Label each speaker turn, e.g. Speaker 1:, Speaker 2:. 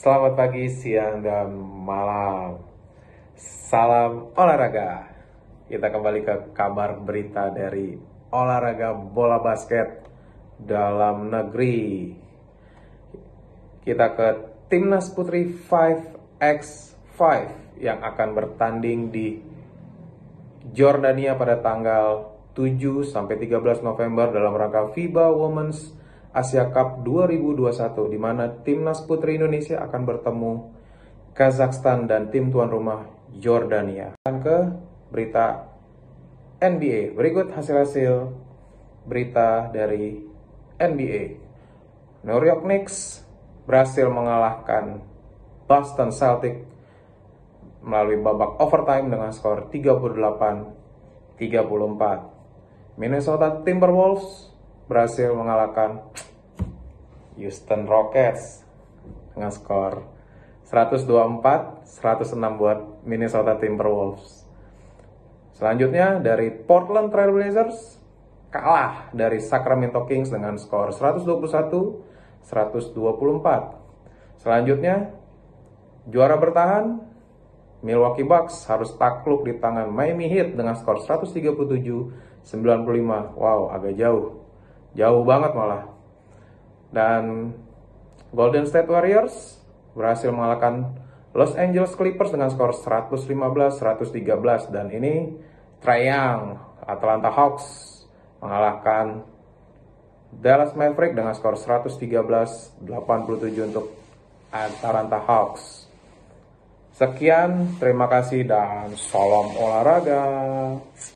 Speaker 1: Selamat pagi, siang, dan malam. Salam olahraga. Kita kembali ke kabar berita dari olahraga bola basket dalam negeri. Kita ke Timnas Putri 5x5 yang akan bertanding di Jordania pada tanggal 7 sampai 13 November dalam rangka FIBA Women's Asia Cup 2021 di mana timnas putri Indonesia akan bertemu Kazakhstan dan tim tuan rumah Jordania. Dan ke berita NBA. Berikut hasil-hasil berita dari NBA. New York Knicks berhasil mengalahkan Boston Celtics melalui babak overtime dengan skor 38-34. Minnesota Timberwolves berhasil mengalahkan Houston Rockets dengan skor 124-106 buat Minnesota Timberwolves. Selanjutnya dari Portland Trail Blazers kalah dari Sacramento Kings dengan skor 121-124. Selanjutnya juara bertahan Milwaukee Bucks harus takluk di tangan Miami Heat dengan skor 137-95. Wow, agak jauh. Jauh banget malah. Dan Golden State Warriors berhasil mengalahkan Los Angeles Clippers dengan skor 115-113 dan ini Young Atlanta Hawks mengalahkan Dallas Maverick dengan skor 113-87 untuk Atlanta Hawks. Sekian, terima kasih dan salam olahraga.